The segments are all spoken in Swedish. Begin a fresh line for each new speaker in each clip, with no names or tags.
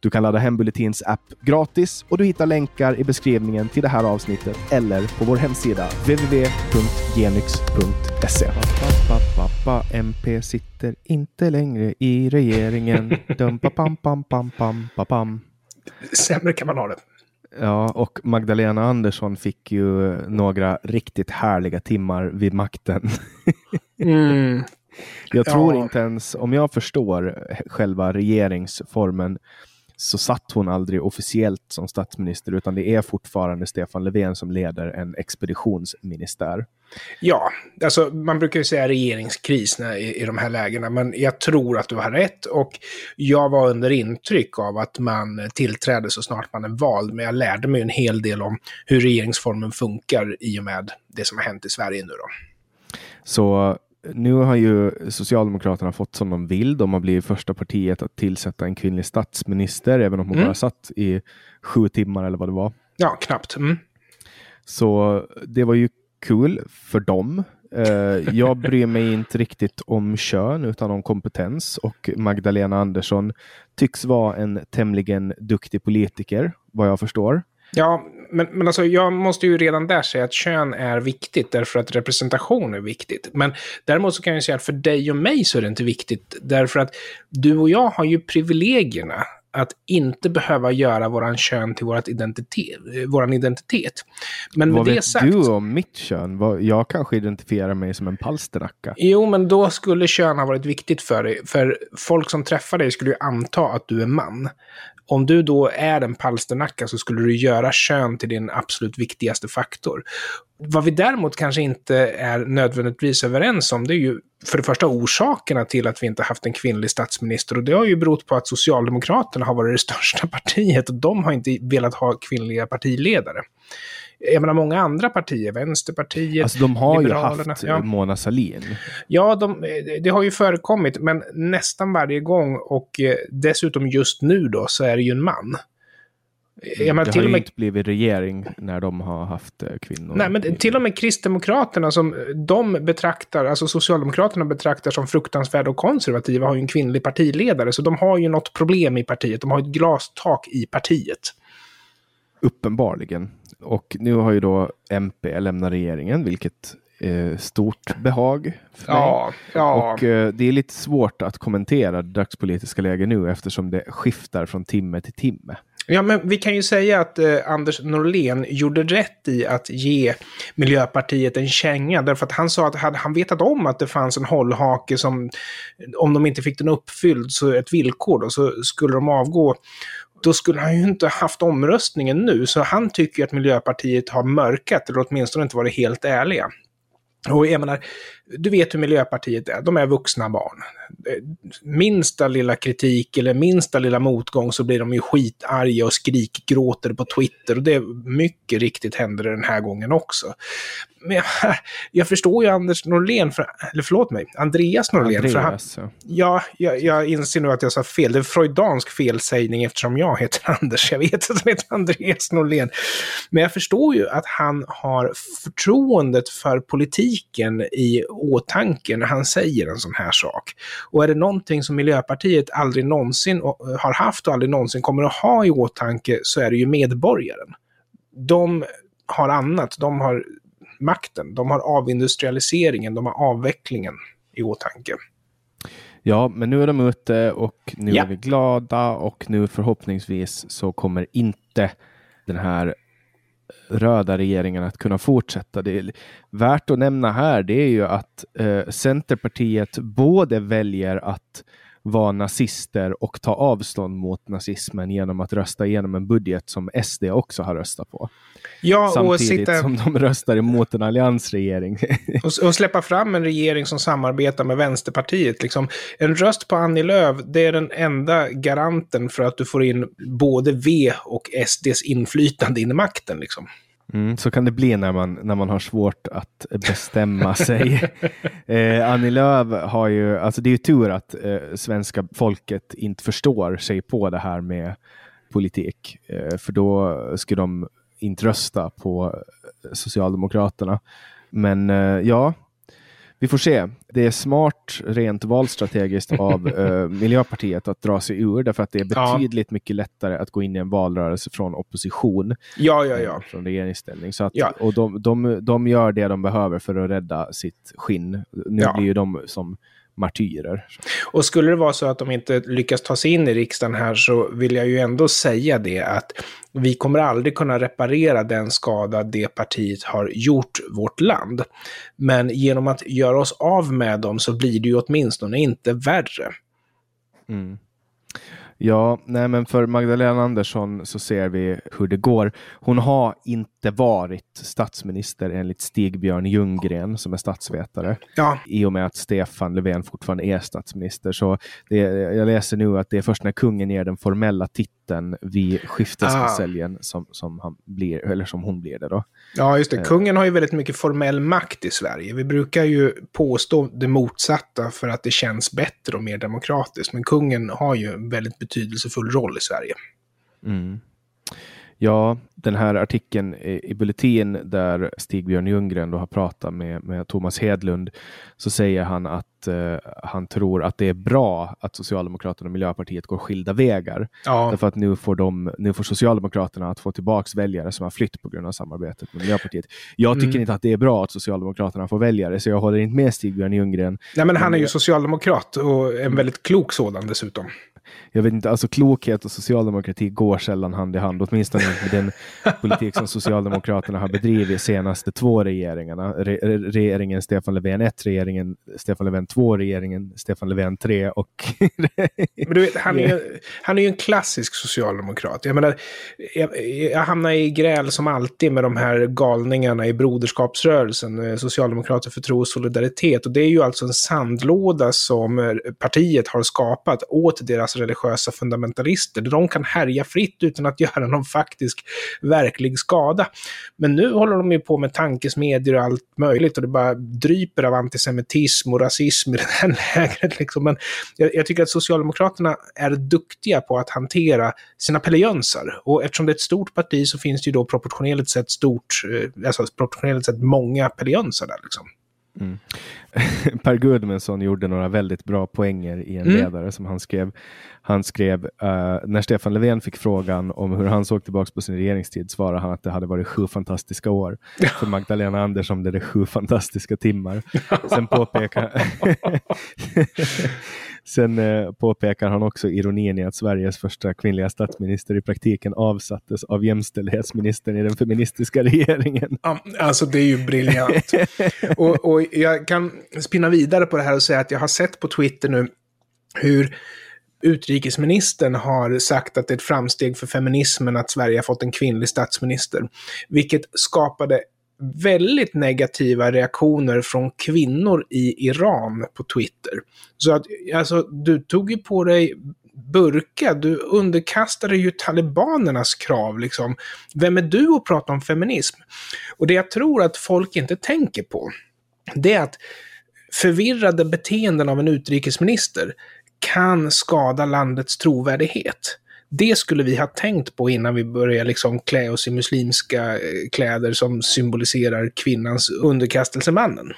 Du kan ladda hem Bulletins app gratis och du hittar länkar i beskrivningen till det här avsnittet eller på vår hemsida www.genyx.se. MP sitter inte längre i regeringen. Dum, pa, pam, pam, pam, pam, pa, pam.
Sämre kan man ha det.
Ja, och Magdalena Andersson fick ju några riktigt härliga timmar vid makten.
Mm.
Jag tror
Ja.
inte ens, om jag förstår själva regeringsformen, så satt hon aldrig officiellt som statsminister, utan det är fortfarande Stefan Löfven som leder en expeditionsministär.
Ja, alltså man brukar ju säga regeringskris när, i, i de här lägena, men jag tror att du har rätt och jag var under intryck av att man tillträdde så snart man är vald, men jag lärde mig en hel del om hur regeringsformen funkar i och med det som har hänt i Sverige nu då.
Så nu har ju Socialdemokraterna fått som de vill. De har blivit första partiet att tillsätta en kvinnlig statsminister, även om hon
Mm.
bara satt i sju timmar eller vad det var.
Ja, knappt. Mm.
Så det var ju kul för dem. Eh, jag bryr mig inte riktigt om kön utan om kompetens och Magdalena Andersson tycks vara en tämligen duktig politiker, vad jag förstår.
Ja, men, men alltså jag måste ju redan där säga att kön är viktigt därför att representation är viktigt. Men däremot så kan jag säga att för dig och mig så är det inte viktigt därför att du och jag har ju privilegierna att inte behöva göra våran kön till vårat identitet, våran identitet. Men med
vad
det
vet
sagt...
du om mitt kön? Jag kanske identifierar mig som en palsternacka.
Jo, men då skulle kön ha varit viktigt för dig. För folk som träffar dig skulle ju anta att du är man. Om du då är en palsternacka så skulle du göra kön till din absolut viktigaste faktor. Vad vi däremot kanske inte är nödvändigtvis överens om, det är ju för det första orsakerna till att vi inte haft en kvinnlig statsminister. Och det har ju berott på att Socialdemokraterna har varit det största partiet och de har inte velat ha kvinnliga partiledare. Jag menar, många andra partier, Vänsterpartiet,
Alltså de har ju haft
ja.
eh, Mona Sahlin.
Ja, de, det har ju förekommit, men nästan varje gång och eh, dessutom just nu då så är det ju en man. Jag menar,
det har ju
med,
inte blivit regering när de har haft eh, kvinnor.
nej, men till och med Kristdemokraterna som de betraktar, alltså Socialdemokraterna betraktar som fruktansvärda och konservativa har ju en kvinnlig partiledare, så de har ju något problem i partiet. De har ett glastak i partiet.
Uppenbarligen. Och nu har ju då MP lämnat regeringen, vilket är stort behag för mig.
Ja, ja.
Och eh, det är lite svårt att kommentera det dagspolitiska läget nu eftersom det skiftar från timme till timme.
Ja, men vi kan ju säga att eh, Anders Norlén gjorde rätt i att ge Miljöpartiet en känga. Därför att han sa att hade han vetat om att det fanns en hållhake som, om de inte fick den uppfylld, så ett villkor då, så skulle de avgå. Då skulle han ju inte haft omröstningen nu. Så han tycker ju att Miljöpartiet har mörkat, eller åtminstone inte varit helt ärliga. Och jag menar, du vet hur Miljöpartiet är, de är vuxna barn. Minsta lilla kritik eller minsta lilla motgång så blir de ju skitarga och skrikgråter på Twitter. Och det mycket riktigt händer det den här gången också. Men jag, jag förstår ju Anders Norlén, för, eller förlåt mig, Andreas Norlén. För han,
Andreas, ja.
Ja, jag, jag inser nu att jag sa fel. Det är freudansk felsägning eftersom jag heter Anders. Jag vet att han heter Andreas Norlén. Men jag förstår ju att han har förtroendet för politiken i åtanke när han säger en sån här sak. Och är det någonting som Miljöpartiet aldrig någonsin har haft och aldrig någonsin kommer att ha i åtanke så är det ju medborgaren. De har annat. De har makten. De har avindustrialiseringen. De har avvecklingen i åtanke.
ja, men nu är de ute och nu
Ja.
är vi glada och nu förhoppningsvis så kommer inte den här röda regeringen att kunna fortsätta. Det är värt att nämna här, det är ju att eh, Centerpartiet både väljer att vara nazister och ta avstånd mot nazismen genom att rösta igenom en budget som SD också har röstat på.
Ja,
Samtidigt
sitta,
som de röstar emot en alliansregering.
och, och släppa fram en regering som samarbetar med Vänsterpartiet. Liksom. En röst på Annie Lööf, det är den enda garanten för att du får in både V och SDs inflytande in i makten. Liksom.
Mm, så kan det bli när man, när man har svårt att bestämma sig. Eh, Annie Lööf har ju, alltså det är ju tur att eh, svenska folket inte förstår sig på det här med politik, eh, för då skulle de inte rösta på Socialdemokraterna. Men eh, ja, vi får se. Det är smart rent valstrategiskt av uh, Miljöpartiet att dra sig ur, därför att det är betydligt ja. mycket lättare att gå in i en valrörelse från opposition.
Ja, ja, ja.
Från regeringsställning. Så att, ja. Och de, de, de gör det de behöver för att rädda sitt skinn. Nu ja. blir ju de som martyrer.
Och skulle det vara så att de inte lyckas ta sig in i riksdagen här så vill jag ju ändå säga det att vi kommer aldrig kunna reparera den skada det partiet har gjort vårt land. Men genom att göra oss av med dem så blir det ju åtminstone inte värre.
Mm. Ja, nej men för Magdalena Andersson så ser vi hur det går. Hon har inte varit statsminister enligt Stig-Björn Ljunggren som är statsvetare. Ja. I och med att Stefan Löfven fortfarande är statsminister. Så det, jag läser nu att det är först när kungen ger den formella titeln vid skifteskonseljen ah. som, som, han blir, eller som hon blir det. Då.
Ja, just det. Eh. Kungen har ju väldigt mycket formell makt i Sverige. Vi brukar ju påstå det motsatta för att det känns bättre och mer demokratiskt. Men kungen har ju en väldigt betydelsefull roll i Sverige.
Mm. Ja, den här artikeln i Bulletin där Stig-Björn Ljunggren då har pratat med, med Thomas Hedlund så säger han att uh, han tror att det är bra att Socialdemokraterna och Miljöpartiet går skilda vägar. Ja. Därför att nu får, de, nu får Socialdemokraterna att få tillbaka väljare som har flytt på grund av samarbetet med Miljöpartiet. Jag tycker mm. inte att det är bra att Socialdemokraterna får väljare, så jag håller inte med Stig-Björn Ljunggren.
Nej, men han är ju socialdemokrat och en väldigt klok sådan dessutom
jag vet inte, alltså klokhet och socialdemokrati går sällan hand i hand, åtminstone med den politik som Socialdemokraterna har bedrivit senaste två regeringarna. Re regeringen Stefan Löfven 1, regeringen Stefan Löfven 2, regeringen Stefan Löfven 3 och...
Men du vet, han är, ju, han är ju en klassisk socialdemokrat. Jag menar, jag, jag hamnar i gräl som alltid med de här galningarna i broderskapsrörelsen, eh, Socialdemokrater för tro och solidaritet. Och det är ju alltså en sandlåda som eh, partiet har skapat åt deras Alltså religiösa fundamentalister. De kan härja fritt utan att göra någon faktisk verklig skada. Men nu håller de ju på med tankesmedjor och allt möjligt och det bara dryper av antisemitism och rasism i det här lägret. Liksom. Men jag, jag, tycker att Socialdemokraterna är duktiga på att hantera sina pelejönsar. Och eftersom det är ett stort parti så finns det ju då proportionellt sett stort, eh, alltså proportionellt sett många pelejönsar där liksom. Mm.
Per Gudmundsson gjorde några väldigt bra poänger i en mm. ledare som han skrev. Han skrev, uh, när Stefan Löfven fick frågan om hur han såg tillbaka på sin regeringstid svarade han att det hade varit sju fantastiska år. För Magdalena Andersson blev det sju fantastiska timmar. Sen påpekar Sen eh, påpekar han också ironin i att Sveriges första kvinnliga statsminister i praktiken avsattes av jämställdhetsministern i den feministiska regeringen.
alltså det är ju briljant. och, och jag kan spinna vidare på det här och säga att jag har sett på Twitter nu hur utrikesministern har sagt att det är ett framsteg för feminismen att Sverige har fått en kvinnlig statsminister. Vilket skapade väldigt negativa reaktioner från kvinnor i Iran på Twitter. Så att, alltså, du tog ju på dig burka, du underkastade ju talibanernas krav liksom. Vem är du att prata om feminism? Och det jag tror att folk inte tänker på, det är att förvirrade beteenden av en utrikesminister kan skada landets trovärdighet. Det skulle vi ha tänkt på innan vi börjar liksom klä oss i muslimska eh, kläder som symboliserar kvinnans underkastelse mannen.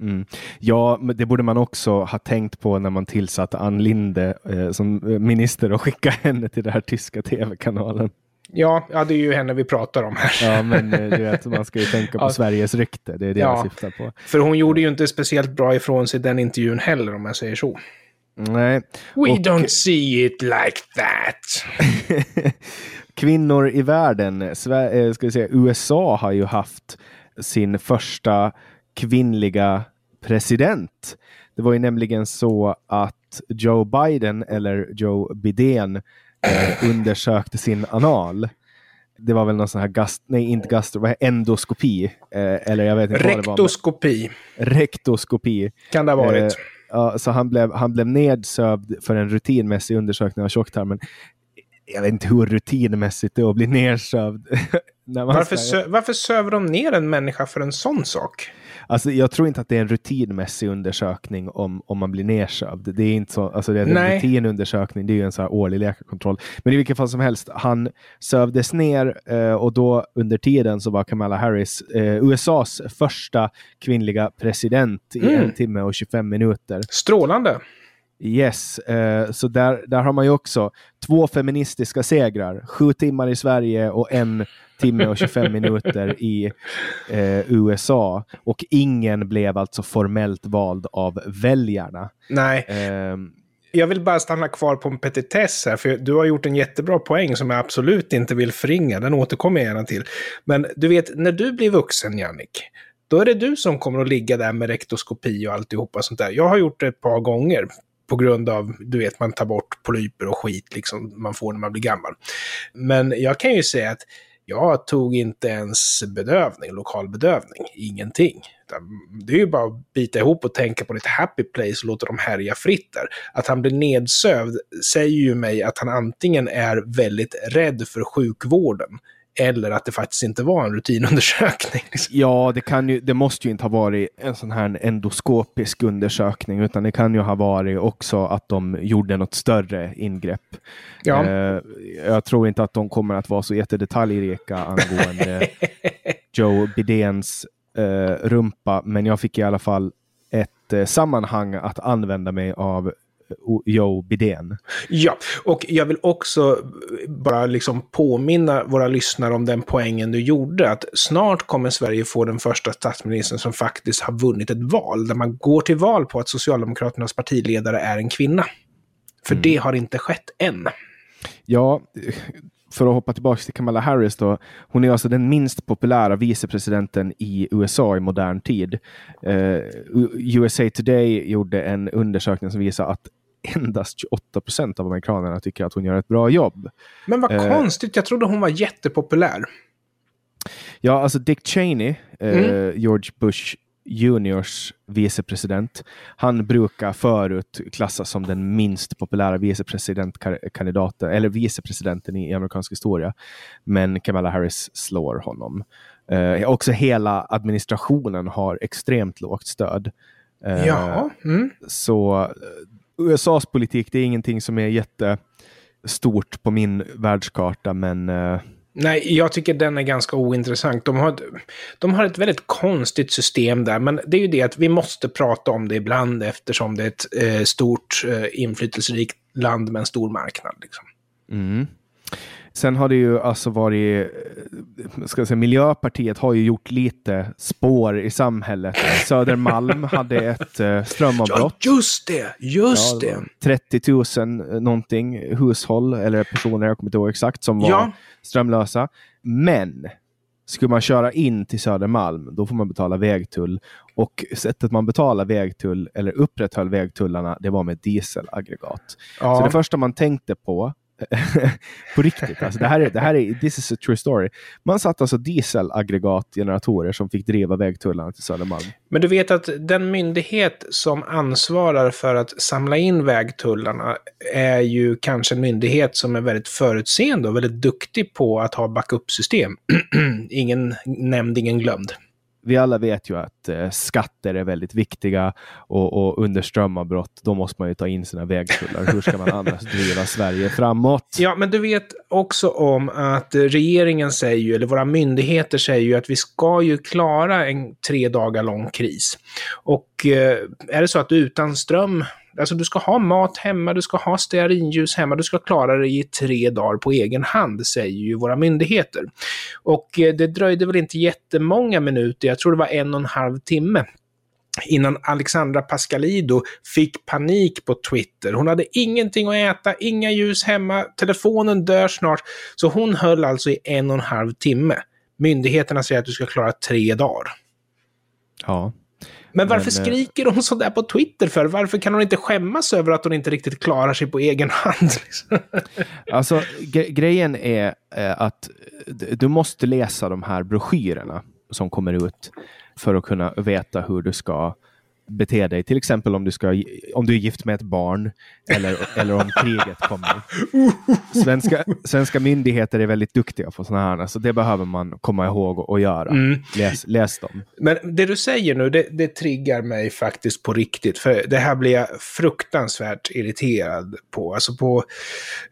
Mm. Ja, men det borde man också ha tänkt på när man tillsatte Ann Linde eh, som minister och skickade henne till den här tyska tv-kanalen.
Ja, ja, det är ju henne vi pratar om här.
Ja, men eh, du vet, man ska ju tänka på ja. Sveriges rykte. Det är det ja, jag syftar på.
För hon gjorde ju inte speciellt bra ifrån sig den intervjun heller, om jag säger så.
Nej.
We och... don't see it like that.
Kvinnor i världen. Sver eh, ska säga, USA har ju haft sin första kvinnliga president. Det var ju nämligen så att Joe Biden, eller Joe Biden, eh, undersökte sin anal. Det var väl någon sån här gast, nej inte gastro, vad endoskopi. Eh, eller jag vet inte
Rektoskopi.
Vad det var. Rektoskopi.
Kan det ha varit. Eh,
Ja, så han blev, han blev nedsövd för en rutinmässig undersökning av tjocktarmen. Jag vet inte hur rutinmässigt det är att bli nedsövd
varför, sö varför söver de ner en människa för en sån sak?
Alltså, jag tror inte att det är en rutinmässig undersökning om, om man blir nedsövd. Det är inte så, alltså det är en Nej. rutinundersökning, det är ju en så här årlig läkarkontroll. Men i vilket fall som helst, han sövdes ner eh, och då under tiden så var Kamala Harris eh, USAs första kvinnliga president i mm. en timme och 25 minuter.
Strålande!
Yes, uh, så där, där har man ju också två feministiska segrar. Sju timmar i Sverige och en timme och 25 minuter i uh, USA. Och ingen blev alltså formellt vald av väljarna.
Nej. Uh, jag vill bara stanna kvar på en petitess här, för du har gjort en jättebra poäng som jag absolut inte vill förringa. Den återkommer jag gärna till. Men du vet, när du blir vuxen, Jannik, då är det du som kommer att ligga där med rektoskopi och alltihopa sånt där. Jag har gjort det ett par gånger på grund av, du vet, man tar bort polyper och skit liksom man får när man blir gammal. Men jag kan ju säga att jag tog inte ens bedövning, lokal bedövning, ingenting. Det är ju bara att bita ihop och tänka på lite happy place och låta dem härja fritt där. Att han blir nedsövd säger ju mig att han antingen är väldigt rädd för sjukvården eller att det faktiskt inte var en rutinundersökning.
Ja, det, kan ju, det måste ju inte ha varit en sån här endoskopisk undersökning, utan det kan ju ha varit också att de gjorde något större ingrepp. Ja. Eh, jag tror inte att de kommer att vara så jättedetaljrika angående Joe Bidens eh, rumpa, men jag fick i alla fall ett eh, sammanhang att använda mig av Joe Bidén.
Ja, och jag vill också bara liksom påminna våra lyssnare om den poängen du gjorde, att snart kommer Sverige få den första statsministern som faktiskt har vunnit ett val, där man går till val på att Socialdemokraternas partiledare är en kvinna. För mm. det har inte skett än.
Ja, för att hoppa tillbaka till Kamala Harris då. Hon är alltså den minst populära vicepresidenten i USA i modern tid. Uh, USA Today gjorde en undersökning som visar att endast 28 procent av amerikanerna tycker att hon gör ett bra jobb.
Men vad uh, konstigt, jag trodde hon var jättepopulär.
Ja, alltså Dick Cheney, uh, mm. George Bush juniors vicepresident. Han brukar förut klassas som den minst populära vicepresidentkandidaten, eller vicepresidenten i amerikansk historia. Men Kamala Harris slår honom. Eh, också hela administrationen har extremt lågt stöd.
Eh, ja. Mm.
Så eh, USAs politik, det är ingenting som är jättestort på min världskarta, men eh,
Nej, jag tycker den är ganska ointressant. De har, ett, de har ett väldigt konstigt system där, men det är ju det att vi måste prata om det ibland eftersom det är ett eh, stort, eh, inflytelserikt land med en stor marknad. Liksom.
Mm. Sen har det ju alltså varit, eh, ska jag säga, Miljöpartiet har ju gjort lite spår i samhället. Södermalm hade ett uh, strömavbrott.
Ja, just det! Just ja,
det! 30 000 eh, någonting hushåll, eller personer, jag kommer inte ihåg exakt, som var ja. strömlösa. Men skulle man köra in till Södermalm, då får man betala vägtull. Och sättet man betalar vägtull, eller upprätthöll vägtullarna, det var med dieselaggregat. Ja. Så det första man tänkte på på riktigt. Alltså, det, här är, det här är, this is a true story. Man satte alltså dieselaggregatgeneratorer som fick driva vägtullarna till Södermalm.
Men du vet att den myndighet som ansvarar för att samla in vägtullarna är ju kanske en myndighet som är väldigt förutseende och väldigt duktig på att ha backup-system. ingen nämnd, ingen glömd
vi alla vet ju att eh, skatter är väldigt viktiga och, och under strömavbrott då måste man ju ta in sina vägtullar. Hur ska man annars driva Sverige framåt?
Ja, men du vet också om att regeringen säger ju, eller våra myndigheter säger ju att vi ska ju klara en tre dagar lång kris. Och eh, är det så att du utan ström Alltså du ska ha mat hemma, du ska ha stearinljus hemma, du ska klara dig i tre dagar på egen hand, säger ju våra myndigheter. Och eh, det dröjde väl inte jättemånga minuter, jag tror det var en och en halv timme, innan Alexandra Pascalido fick panik på Twitter. Hon hade ingenting att äta, inga ljus hemma, telefonen dör snart. Så hon höll alltså i en och en halv timme. Myndigheterna säger att du ska klara tre dagar.
Ja,
men varför men, eh, skriker hon sådär på Twitter för? Varför kan hon inte skämmas över att hon inte riktigt klarar sig på egen hand? Liksom?
Alltså, gre grejen är eh, att du måste läsa de här broschyrerna som kommer ut för att kunna veta hur du ska bete dig. Till exempel om du, ska, om du är gift med ett barn eller, eller om kriget kommer. Svenska, svenska myndigheter är väldigt duktiga på sådana här, så det behöver man komma ihåg och, och göra. Mm. Läs, läs dem.
Men det du säger nu, det, det triggar mig faktiskt på riktigt. För det här blir jag fruktansvärt irriterad på. Alltså på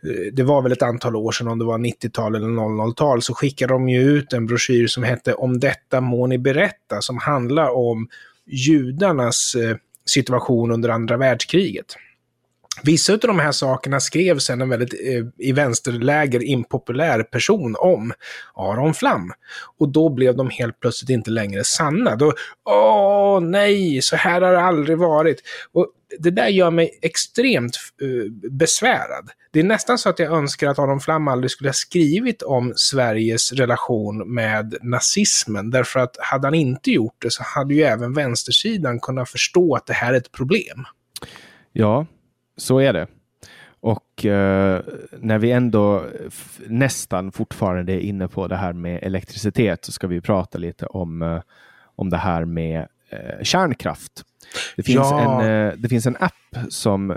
eh, det var väl ett antal år sedan, om det var 90-tal eller 00-tal, så skickade de ju ut en broschyr som hette Om detta må ni berätta, som handlar om judarnas eh, situation under andra världskriget. Vissa av de här sakerna skrev sen en väldigt eh, i vänsterläger impopulär person om, Aron Flam. Och då blev de helt plötsligt inte längre sanna. Då, åh nej, så här har det aldrig varit. Och det där gör mig extremt eh, besvärad. Det är nästan så att jag önskar att Aron Flam aldrig skulle ha skrivit om Sveriges relation med nazismen. Därför att hade han inte gjort det så hade ju även vänstersidan kunnat förstå att det här är ett problem.
Ja, så är det. Och eh, när vi ändå nästan fortfarande är inne på det här med elektricitet så ska vi prata lite om, eh, om det här med eh, kärnkraft. Det finns, ja. en, eh, det finns en app som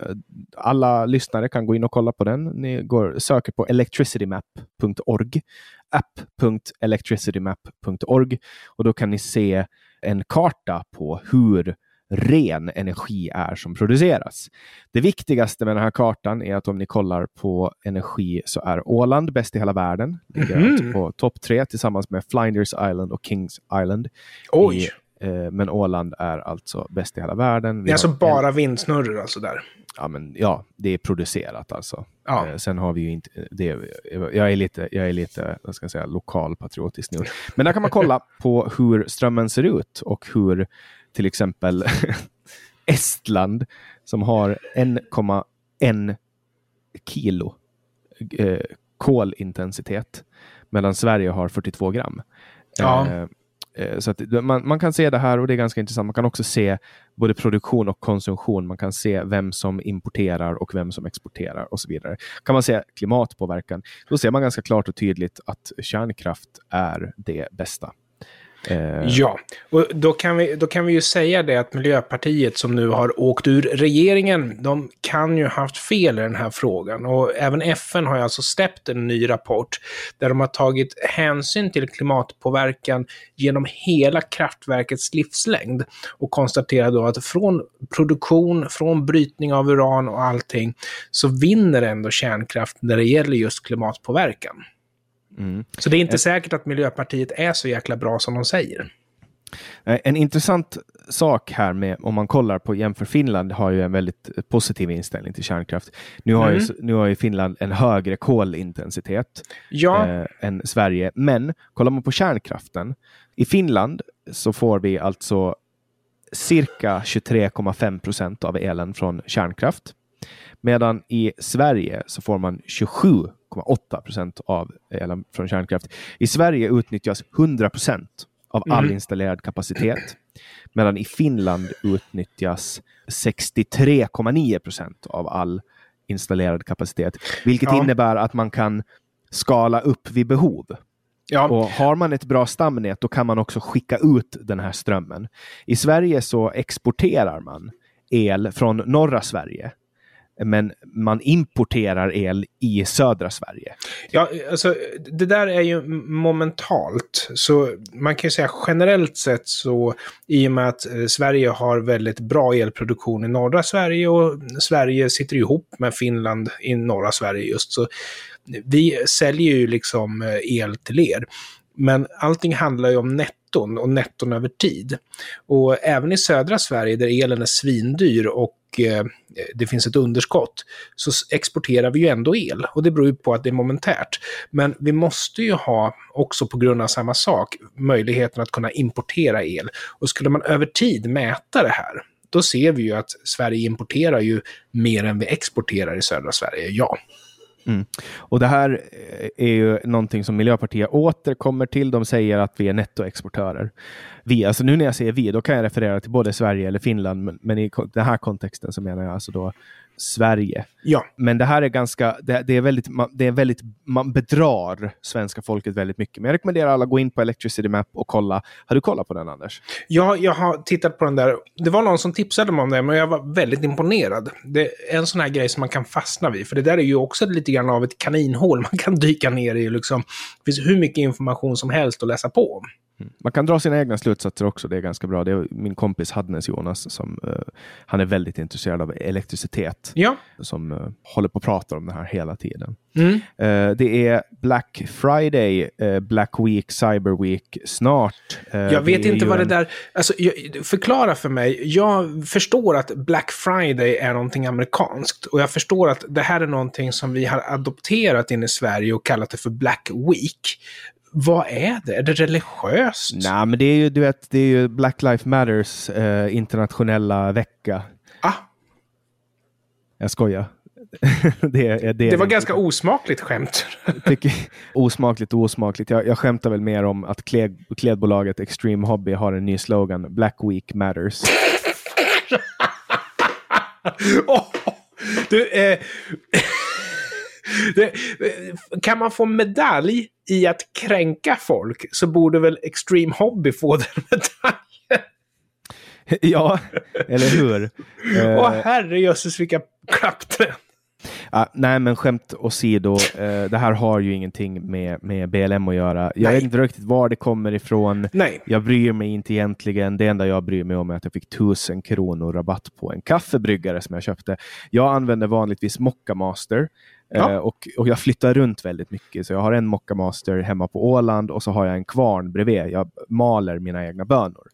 alla lyssnare kan gå in och kolla på den. Ni går, söker på electricitymap.org app.electricitymap.org och då kan ni se en karta på hur ren energi är som produceras. Det viktigaste med den här kartan är att om ni kollar på energi så är Åland bäst i hela världen. Ligger mm -hmm. alltså på topp tre tillsammans med Flinders Island och Kings Island.
Oj! I,
eh, men Åland är alltså bäst i hela världen.
Vi det är alltså bara en... vindsnurror alltså där?
Ja, men, ja, det är producerat alltså. Ja. Eh, sen har vi ju inte, det, jag är lite, jag är lite vad ska jag säga, lokalpatriotisk nu. Men där kan man kolla på hur strömmen ser ut och hur till exempel Estland som har 1,1 kilo eh, kolintensitet medan Sverige har 42 gram. Ja. Eh, eh, så man, man kan se det här och det är ganska intressant. Man kan också se både produktion och konsumtion. Man kan se vem som importerar och vem som exporterar och så vidare. Kan man se klimatpåverkan, då ser man ganska klart och tydligt att kärnkraft är det bästa.
Eh. Ja, och då kan, vi, då kan vi ju säga det att Miljöpartiet som nu har åkt ur regeringen, de kan ju haft fel i den här frågan. Och även FN har ju alltså släppt en ny rapport där de har tagit hänsyn till klimatpåverkan genom hela kraftverkets livslängd och konstaterar då att från produktion, från brytning av uran och allting så vinner ändå kärnkraft när det gäller just klimatpåverkan. Mm. Så det är inte eh. säkert att Miljöpartiet är så jäkla bra som de säger.
En intressant sak här med om man kollar på jämför Finland har ju en väldigt positiv inställning till kärnkraft. Nu har, mm. ju, nu har ju Finland en högre kolintensitet ja. eh, än Sverige, men kollar man på kärnkraften i Finland så får vi alltså cirka 23,5 procent av elen från kärnkraft. Medan i Sverige så får man 27,8 procent av elen från kärnkraft. I Sverige utnyttjas 100 procent av all mm. installerad kapacitet. Medan i Finland utnyttjas 63,9 procent av all installerad kapacitet. Vilket ja. innebär att man kan skala upp vid behov. Ja. Och har man ett bra stamnät då kan man också skicka ut den här strömmen. I Sverige så exporterar man el från norra Sverige men man importerar el i södra Sverige.
Ja, alltså det där är ju momentalt. Så man kan ju säga generellt sett så i och med att eh, Sverige har väldigt bra elproduktion i norra Sverige och Sverige sitter ihop med Finland i norra Sverige just så vi säljer ju liksom eh, el till er. Men allting handlar ju om netton och netton över tid. Och även i södra Sverige där elen är svindyr och Eh, det finns ett underskott så exporterar vi ju ändå el. Och det beror ju på att det är momentärt. Men vi måste ju ha, också på grund av samma sak, möjligheten att kunna importera el. Och skulle man över tid mäta det här, då ser vi ju att Sverige importerar ju mer än vi exporterar i södra Sverige, ja.
Mm. Och det här eh, är ju någonting som Miljöpartiet återkommer till. De säger att vi är nettoexportörer. Vi, alltså nu när jag säger vi, då kan jag referera till både Sverige eller Finland, men, men i den här kontexten så menar jag alltså då Sverige.
Ja.
Men det här är ganska, det, det är väldigt, man, det är väldigt, man bedrar svenska folket väldigt mycket. Men jag rekommenderar alla att gå in på Electricity Map och kolla. Har du kollat på den Anders?
Ja, jag har tittat på den där. Det var någon som tipsade mig om det, men jag var väldigt imponerad. Det är en sån här grej som man kan fastna vid. För det där är ju också lite grann av ett kaninhål man kan dyka ner i. Liksom. Det finns hur mycket information som helst att läsa på.
Mm. Man kan dra sina egna slutsatser också, det är ganska bra. Det är min kompis Hadnes Jonas, som, uh, han är väldigt intresserad av elektricitet.
Ja.
Som uh, håller på att prata om det här hela tiden.
Mm.
Uh, det är Black Friday, Black Week, Cyber Week snart.
jag vet inte vad en... det där... Alltså, jag, förklara för mig. Jag förstår att Black Friday är någonting amerikanskt. Och jag förstår att det här är någonting som vi har adopterat in i Sverige och kallat det för Black Week. Vad är det? Är det religiöst?
Nej, men det är ju, du vet, det är ju Black Lives Matters eh, internationella vecka.
Ah.
Jag skojar. det, är,
det, det var ganska osmakligt skämt.
tycker, osmakligt och osmakligt. Jag, jag skämtar väl mer om att kläd, klädbolaget Extreme Hobby har en ny slogan. Black Week Matters.
oh, du, eh, det, kan man få medalj i att kränka folk så borde väl Extreme Hobby få den medaljen.
ja, eller hur?
Åh uh, herrejösses vilka klappträn.
Uh, nej, men skämt åsido, uh, det här har ju ingenting med, med BLM att göra. Jag nej. vet inte riktigt var det kommer ifrån.
Nej.
Jag bryr mig inte egentligen. Det enda jag bryr mig om är att jag fick tusen kronor rabatt på en kaffebryggare som jag köpte. Jag använder vanligtvis Mocca Master. Ja. Eh, och, och jag flyttar runt väldigt mycket. Så jag har en Mocca Master hemma på Åland och så har jag en kvarn bredvid. Jag maler mina egna bönor.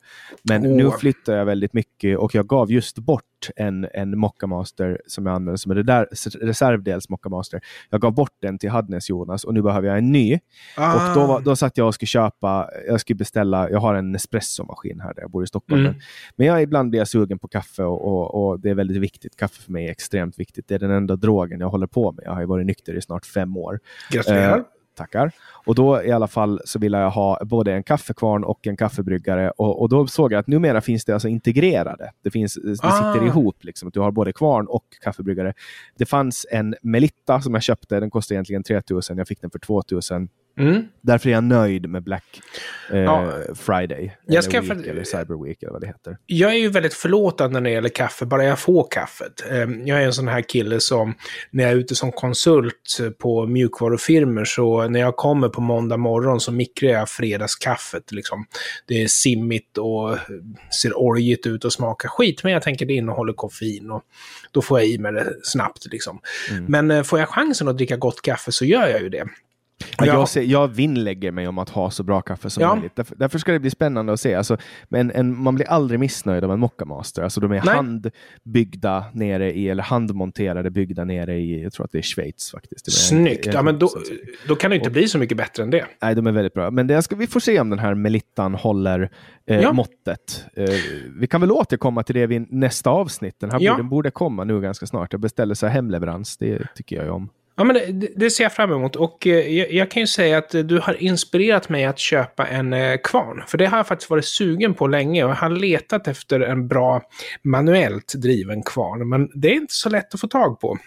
Men oh. nu flyttar jag väldigt mycket och jag gav just bort en, en Mocca Master som jag använder som en reservdels Mocca Master. Jag gav bort den till Hadnes Jonas och nu behöver jag en ny. Ah. Och då, då satt jag och skulle köpa, jag skulle beställa, jag har en Nespresso-maskin här där jag bor i Stockholm. Mm. Men jag ibland blir jag sugen på kaffe och, och, och, det är väldigt viktigt. Kaffe för mig är extremt viktigt. Det är den enda drogen jag håller på med. Jag har ju varit nykter i snart fem år.
Gratulerar.
Tackar. Och då i alla fall så ville jag ha både en kaffekvarn och en kaffebryggare. Och, och då såg jag att numera finns det alltså integrerade. Det, finns, det ah. sitter ihop, liksom, att du har både kvarn och kaffebryggare. Det fanns en Melitta som jag köpte, den kostade egentligen 3000, jag fick den för 2000. Mm. Därför är jag nöjd med Black eh, ja. Friday. Jag eller, week, för... eller Cyber Week eller vad det heter.
Jag är ju väldigt förlåtande när det gäller kaffe, bara jag får kaffet. Ehm, jag är en sån här kille som när jag är ute som konsult på mjukvarufirmor så när jag kommer på måndag morgon så mikrar jag fredagskaffet. Liksom. Det är simmigt och ser oljigt ut och smakar skit, men jag tänker det innehåller koffein och då får jag i mig det snabbt. Liksom. Mm. Men eh, får jag chansen att dricka gott kaffe så gör jag ju det.
Ja. Jag, ser, jag vinnlägger mig om att ha så bra kaffe som ja. möjligt. Därför, därför, ska det bli spännande att se. Alltså, men en, man blir aldrig missnöjd av en Mocca Master. Alltså, de är Nej. handbyggda nere i, eller handmonterade byggda nere i, jag tror att det är Schweiz faktiskt.
Snyggt! ja, men då, då kan det inte och, bli så mycket bättre än det.
Nej, de är väldigt bra. Men det ska, vi får se om den här Melittan håller eh, ja. måttet. Eh, vi kan väl återkomma till det vid nästa avsnitt. Den här ja. borde, borde komma nu ganska snart. Jag beställer så här hemleverans, det tycker jag ju om.
Ja, men det, det, ser jag fram emot. Och eh, jag, jag, kan ju säga att eh, du har inspirerat mig att köpa en eh, kvarn. För det har jag faktiskt varit sugen på länge och jag har letat efter en bra manuellt driven kvarn. Men det är inte så lätt att få tag på.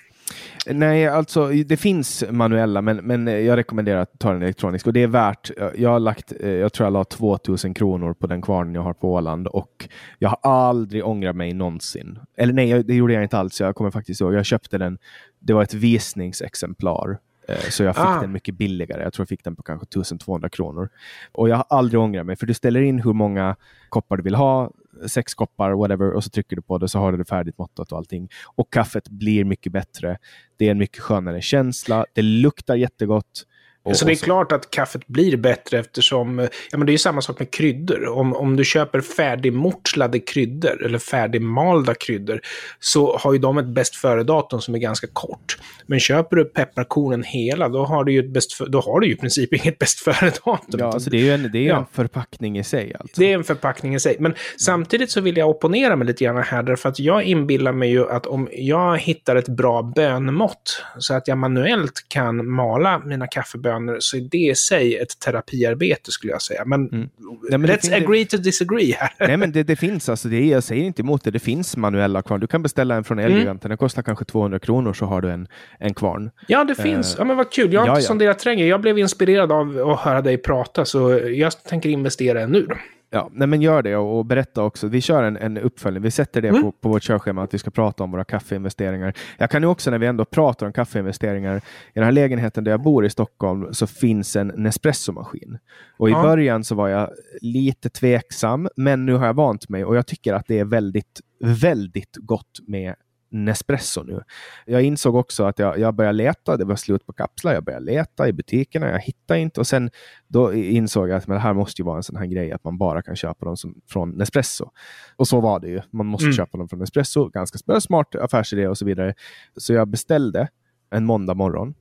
Nej, alltså det finns manuella, men, men jag rekommenderar att ta den elektronisk. Och det är värt, jag har lagt, eh, jag tror jag la 2000 kronor på den kvarnen jag har på Åland och jag har aldrig ångrat mig någonsin. Eller nej, det gjorde jag inte alls. Jag kommer faktiskt ihåg, jag köpte den, det var ett visningsexemplar. Eh, så jag fick ah. den mycket billigare. Jag tror jag fick den på kanske 1200 kronor. Och jag har aldrig ångrat mig, för du ställer in hur många koppar du vill ha sex koppar, whatever, och så trycker du på det så har du det färdigt måttat och allting. Och kaffet blir mycket bättre. Det är en mycket skönare känsla. Det luktar jättegott.
Och, så det är klart att kaffet blir bättre eftersom, ja men det är ju samma sak med kryddor. Om, om du köper färdigmortslade kryddor eller färdigmalda kryddor så har ju de ett bäst före-datum som är ganska kort. Men köper du pepparkornen hela då har du ju, ett bäst för, då har du ju i princip inget bäst före-datum.
Ja, alltså det är ju en, det är ja. en förpackning i sig. Alltså.
Det är en förpackning i sig. Men mm. samtidigt så vill jag opponera mig lite grann här därför att jag inbillar mig ju att om jag hittar ett bra bönmått så att jag manuellt kan mala mina kaffebönor bönor så är det i sig ett terapiarbete skulle jag säga. Men,
Mm. Nej, men det
let's agree to disagree här.
Nej men det, det finns alltså, det är, jag säger inte emot det, det finns manuella kvarn. Du kan beställa en från
Mm.
Elgiganten, den kostar kanske 200 kronor så har du en, en kvarn.
Ja, det finns.
Eh,
Ja, men vad kul. Jag har
ja,
inte
ja.
sonderat terrängen. Jag blev inspirerad av att höra dig prata, så jag tänker investera nu.
Ja, nej men gör det och, och berätta också. Vi kör en, en uppföljning. Vi sätter det
Mm.
på, på vårt körschema att vi ska prata om våra kaffeinvesteringar. Jag kan ju också när vi ändå pratar om kaffeinvesteringar. I den här lägenheten där jag bor i Stockholm så finns en Nespresso-maskin. Och i
Ja.
början så var jag lite tveksam, men nu har jag vant mig och jag tycker att det är väldigt, väldigt gott med Nespresso nu. Jag insåg också att jag, jag började leta, det var slut på kapslar, jag började leta i butikerna, jag hittade inte och sen då insåg jag att men det här måste ju vara en sån här grej att man bara kan köpa dem som, från Nespresso. Och så var det ju. Man måste
Mm.
köpa dem från Nespresso. Ganska smart affärsidé och så vidare. Så jag beställde en måndag morgon.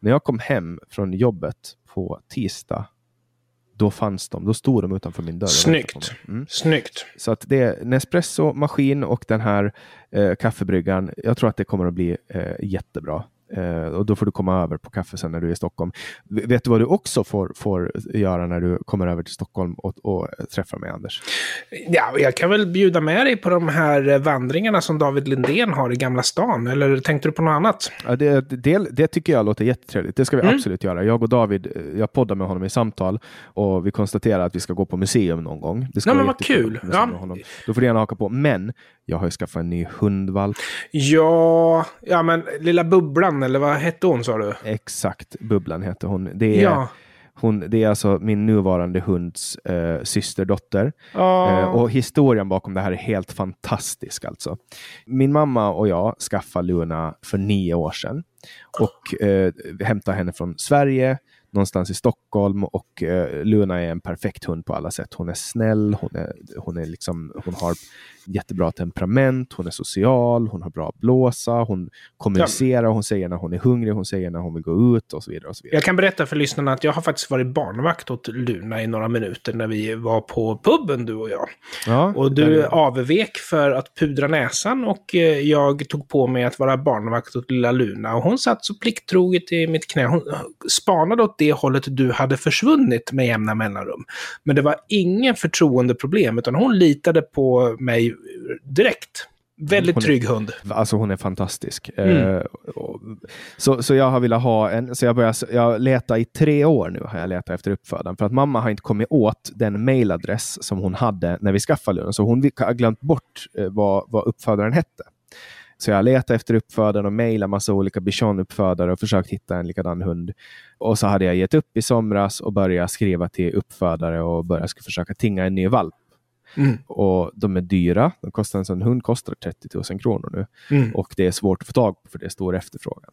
När jag kom hem från jobbet på tisdag, då fanns de. Då stod de utanför min dörr.
Snyggt.
Mm.
Snyggt.
Så att det är Nespresso-maskin och den här eh, kaffebryggaren. Jag tror att det kommer att bli eh, jättebra. Eh, och då får du komma över på kaffe sen när du är i Stockholm. Vet du vad du också får, får göra när du kommer över till Stockholm och, och träffar mig, Anders?
Ja, jag kan väl bjuda med dig på de här vandringarna som David Lindén har i Gamla stan. Eller tänkte du på något annat?
Ja, det, det, det tycker jag låter jättetrevligt. Det ska vi
Mm.
absolut göra. Jag och David, eh, jag poddar med honom i samtal och vi konstaterar att vi ska gå på museum någon gång. Det ska vara
men vad kul. Ja.
Då får du gärna haka på. Men jag har ju skaffat en ny hundvalp.
Ja, ja men lilla Bubblan, eller vad hette hon sa du?
Exakt, Bubblan heter hon. Det är,
Ja.
hon, det är alltså min nuvarande hunds eh, systerdotter.
Ja.
Eh, och historien bakom det här är helt fantastisk alltså. Min mamma och jag skaffade Luna för nio år sedan. Och eh, hämtade henne från Sverige, någonstans i Stockholm. Och eh, Luna är en perfekt hund på alla sätt. Hon är snäll, hon, är, hon, är liksom, hon har jättebra temperament, hon är social, hon har bra blåsa, hon kommunicerar, hon säger när hon är hungrig, hon säger när hon vill gå ut och så vidare. Och så vidare.
Jag kan berätta för lyssnarna att jag har faktiskt varit barnvakt åt Luna i några minuter när vi var på puben, du och jag.
Ja,
Och du
är-
avvek för att pudra näsan och eh, jag tog på mig att vara barnvakt åt lilla Luna. Och hon satt så plikttroget i mitt knä. Hon spanade åt det hållet du hade försvunnit med jämna mellanrum. Men det var ingen förtroendeproblem, utan hon litade på mig direkt. Väldigt
Hon är-
trygg hund.
Alltså hon är fantastisk.
Mm.
Eh, så, så jag har velat ha en, så jag börjar, jag letar i tre år nu har jag letat efter uppfödaren. För att mamma har inte kommit åt den mailadress som hon hade när vi skaffade Luna. Så hon har glömt bort eh, vad, vad uppfödaren hette. Så jag letat efter uppfödaren och mejlat massa olika bichon-uppfödare och försökt hitta en likadan hund. Och så hade jag gett upp i somras och börjat skriva till uppfödare och börjat försöka tinga en ny valp.
Mm.
Och de är dyra. De kostar, en sån hund kostar 30 000 kronor nu.
Mm.
Och det är svårt att få tag på för det är stor efterfrågan.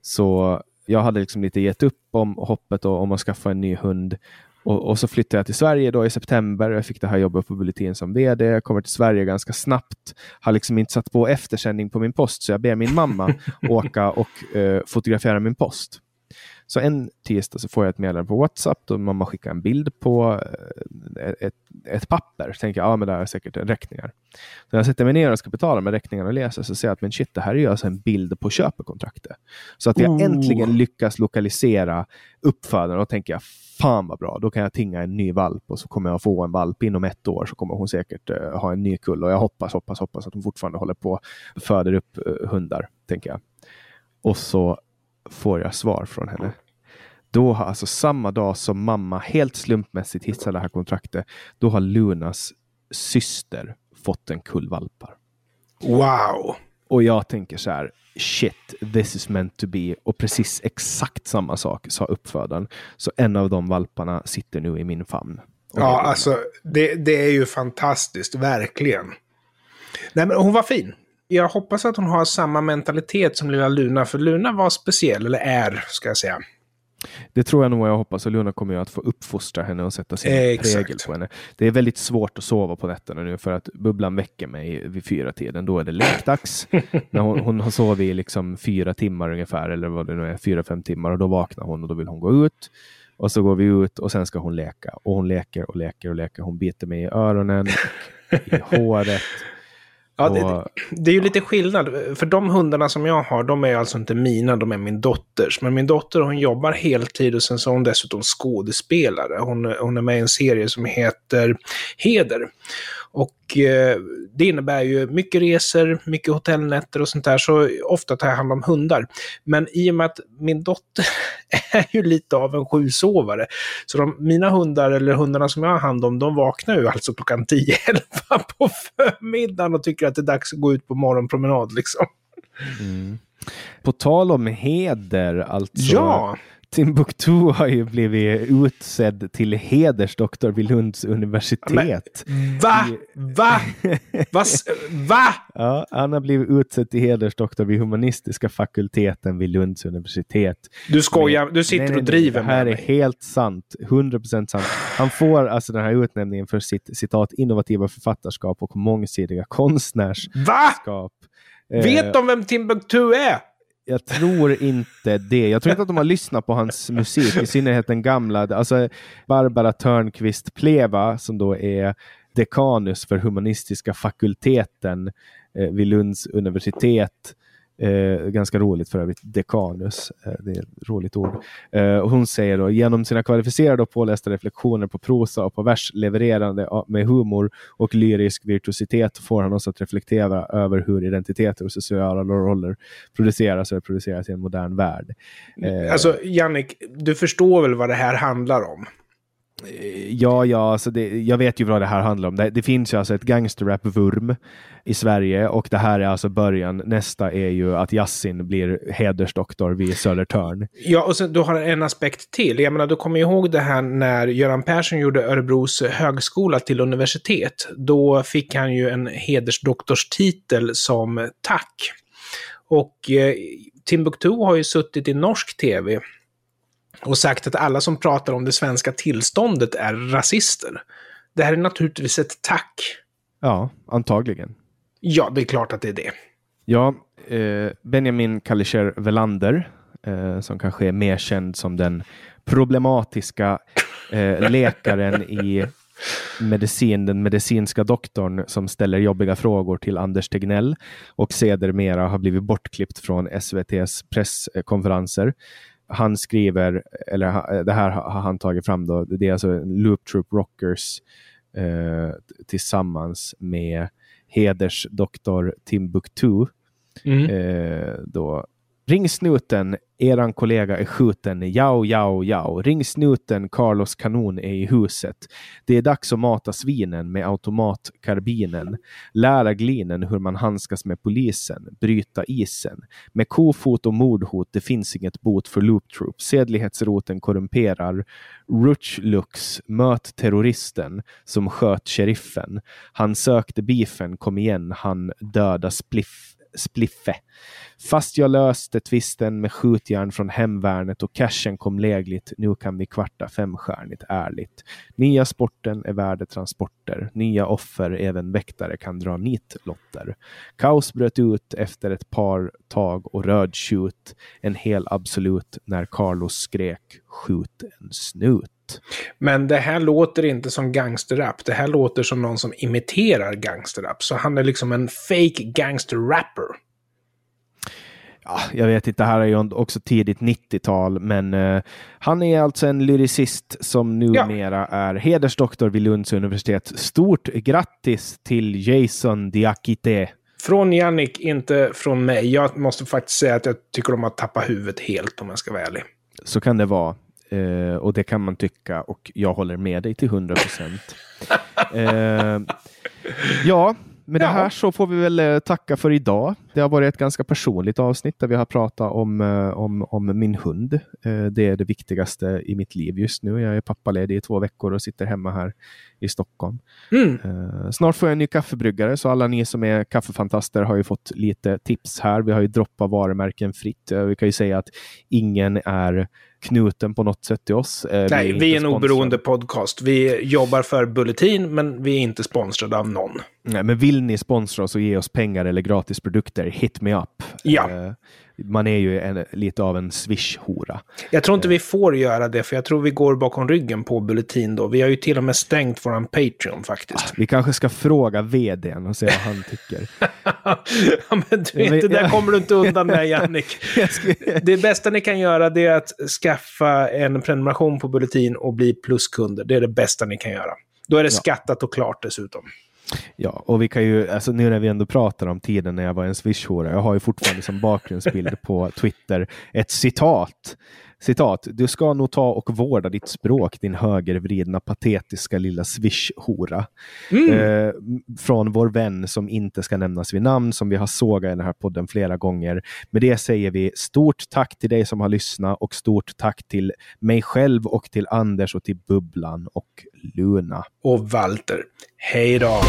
Så jag hade liksom lite gett upp om hoppet om att skaffa en ny hund. Och, och så flyttade jag till Sverige då i september. Jag fick det här jobbet på Bulletin som vd. Jag kommer till Sverige ganska snabbt. Har liksom inte satt på eftersändning på min post, så jag ber min mamma åka och eh, fotografera min post. Så en tisdag så får jag ett meddelande på WhatsApp då mamma skickar en bild på eh, ett, ett papper. Så tänker jag, ja men det här är säkert räkningar. Så när jag sätter mig ner och ska betala med räkningarna och läser så ser jag att men shit, det här är ju alltså en bild på köpekontraktet. Så att jag
Oh.
äntligen lyckas lokalisera uppfödaren och tänker jag, fan vad bra, då kan jag tinga en ny valp och så kommer jag få en valp inom ett år så kommer hon säkert eh, ha en ny kull och jag hoppas, hoppas, hoppas att hon fortfarande håller på och föder upp eh, hundar, tänker jag. Och så får jag svar från henne. Då har alltså samma dag som mamma helt slumpmässigt hissade det här kontraktet, då har Lunas syster fått en kull valpar.
Wow!
Och jag tänker så här, shit, this is meant to be. Och precis exakt samma sak sa uppfödaren. Så en av de valparna sitter nu i min famn.
Ja, alltså det, det är ju fantastiskt, verkligen. Nej, men hon var fin. Jag hoppas att hon har samma mentalitet som lilla Luna, för Luna var speciell, eller är, ska jag säga.
Det tror jag nog jag hoppas. Och Luna kommer ju att få uppfostra henne och sätta sin
Exakt.
prägel på henne. Det är väldigt svårt att sova på nätterna nu för att bubblan väcker mig vid fyra tiden. Då är det lekdags. När hon, hon har sovit i liksom fyra timmar ungefär, eller vad det nu är, fyra, fem timmar. Och då vaknar hon och då vill hon gå ut. Och så går vi ut och sen ska hon leka. Och hon leker och leker och leker. Hon biter mig i öronen, och i håret.
Ja, det, det, är ju lite skillnad. För de hundarna som jag har, de är alltså inte mina, de är min dotters. Men min dotter hon jobbar heltid och sen så är hon dessutom skådespelare. Hon, hon är med i en serie som heter Heder. Och eh, det innebär ju mycket resor, mycket hotellnätter och sånt där, så ofta tar jag hand om hundar. Men i och med att min dotter är ju lite av en sjusovare, så de, mina hundar, eller hundarna som jag har hand om, de vaknar ju alltså klockan 10-11 på förmiddagen och tycker att det är dags att gå ut på morgonpromenad liksom.
Mm. På tal om heder, alltså.
Ja!
Timbuktu har ju blivit utsedd till hedersdoktor vid Lunds universitet.
Men, va? Va? Va? Va?
Ja, han har blivit utsedd till hedersdoktor vid humanistiska fakulteten vid Lunds universitet.
Du skojar, Men, du sitter nej, nej, och driver
med Det här är helt sant, 100% sant. Han får alltså den här utnämningen för sitt citat innovativa författarskap och mångsidiga konstnärskap.
Va? Vet eh, de vem Timbuktu är?
Jag tror inte det. Jag tror inte att de har lyssnat på hans musik, i synnerhet den gamla. Alltså Barbara Törnqvist Pleva, som då är dekanus för humanistiska fakulteten eh, vid Lunds universitet, Eh, ganska roligt för övrigt, dekanus. Eh, det är ett roligt ord. Eh, och hon säger då, genom sina kvalificerade och pålästa reflektioner på prosa och på vers levererande med humor och lyrisk virtuositet får han oss att reflektera över hur identiteter och sociala roller produceras och reproduceras i en modern värld.
Eh, alltså, Jannik, du förstår väl vad det här handlar om?
Eh, ja, ja, alltså det, jag vet ju vad det här handlar om. Det, det finns ju alltså ett gangsterrap-vurm i Sverige och det här är alltså början. Nästa är ju att Yassin blir hedersdoktor vid Södertörn.
Ja, och sen, du har en aspekt till. Jag menar, du kommer ihåg det här när Göran Persson gjorde Örebros högskola till universitet. Då fick han ju en hedersdoktorstitel som tack. Och eh, Timbuktu har ju suttit i norsk tv och sagt att alla som pratar om det svenska tillståndet är rasister. Det här är naturligtvis ett tack.
Ja, antagligen.
Ja, det är klart att det är det.
Ja, eh, Benjamin Kallischer Velander, eh, som kanske är mer känd som den problematiska eh, läkaren i medicin, den medicinska doktorn som ställer jobbiga frågor till Anders Tegnell och sedermera har blivit bortklippt från SVTs presskonferenser han skriver, eller det här har han tagit fram då, det är alltså Loop Troop Rockers eh, tillsammans med hedersdoktor Timbuktu. Mm. Eh, då Ring snuten, eran kollega är skjuten. jao jao jao. Ring snuten, Carlos kanon är i huset. Det är dags att mata svinen med automatkarbinen. Lära glinen hur man handskas med polisen. Bryta isen. Med kofot och mordhot, det finns inget bot för Looptroop. Sedlighetsroten korrumperar. Rutschlux, möt terroristen som sköt sheriffen. Han sökte beefen, kom igen, han döda spliff spliffe. Fast jag löste tvisten med skjutjärn från hemvärnet och cashen kom lägligt. Nu kan vi kvarta femstjärnigt ärligt. Nya sporten är värdetransporter. Nya offer, även väktare kan dra nitlotter. Kaos bröt ut efter ett par tag och röd skjut. En hel absolut när Carlos skrek skjut en snut.
Men det här låter inte som gangsterrap. Det här låter som någon som imiterar gangsterrap. Så han är liksom en fake gangsterrapper.
Ja, jag vet inte, det här är ju också tidigt 90-tal, men uh, han är alltså en lyricist som numera ja. är hedersdoktor vid Lunds universitet. Stort grattis till Jason Diakite.
Från Jannik, inte från mig. Jag måste faktiskt säga att jag tycker de har tappat huvudet helt om jag ska vara ärlig.
Så kan det vara. Uh, och det kan man tycka och jag håller med dig till 100 procent. uh, ja, med det här så får vi väl uh, tacka för idag. Det har varit ett ganska personligt avsnitt där vi har pratat om, om, om min hund. det är det viktigaste i mitt liv just nu. Jag är pappaledig i två veckor och sitter hemma här i Stockholm. Mm. snart får jag en ny kaffebryggare, så alla ni som är kaffefantaster har ju fått lite tips här. Vi har ju droppat varumärken fritt. vi kan ju säga att ingen är knuten på något sätt till oss.
Eh, Nej, vi är, vi är en oberoende podcast. Vi jobbar för Bulletin, men vi är inte sponsrade av någon.
Nej, men vill ni sponsra oss och ge oss pengar eller gratis produkter, hit me up.
Ja. Eh,
man är ju en, lite av en swish-hora.
Jag tror inte vi får göra det, för jag tror vi går bakom ryggen på Bulletin då. Vi har ju till och med stängt våran Patreon faktiskt.
Vi kanske ska fråga vdn och se vad han tycker.
ja, men du, inte, där kommer du inte undan med, Jannik. det bästa ni kan göra det är att skaffa en prenumeration på Bulletin och bli pluskunder. Det är det bästa ni kan göra. Då är det skattat och klart dessutom.
Ja, och vi kan ju, alltså nu när vi ändå pratar om tiden när jag var en swishhora, jag har ju fortfarande som bakgrundsbild på Twitter ett citat. Citat, du ska nog ta och vårda ditt språk, din högervridna patetiska lilla swishhora. Mm. Eh, från vår vän som inte ska nämnas vid namn, som vi har sågat i den här podden flera gånger. Med det säger vi stort tack till dig som har lyssnat och stort tack till mig själv och till Anders och till Bubblan och Luna.
Och Walter. Hej då!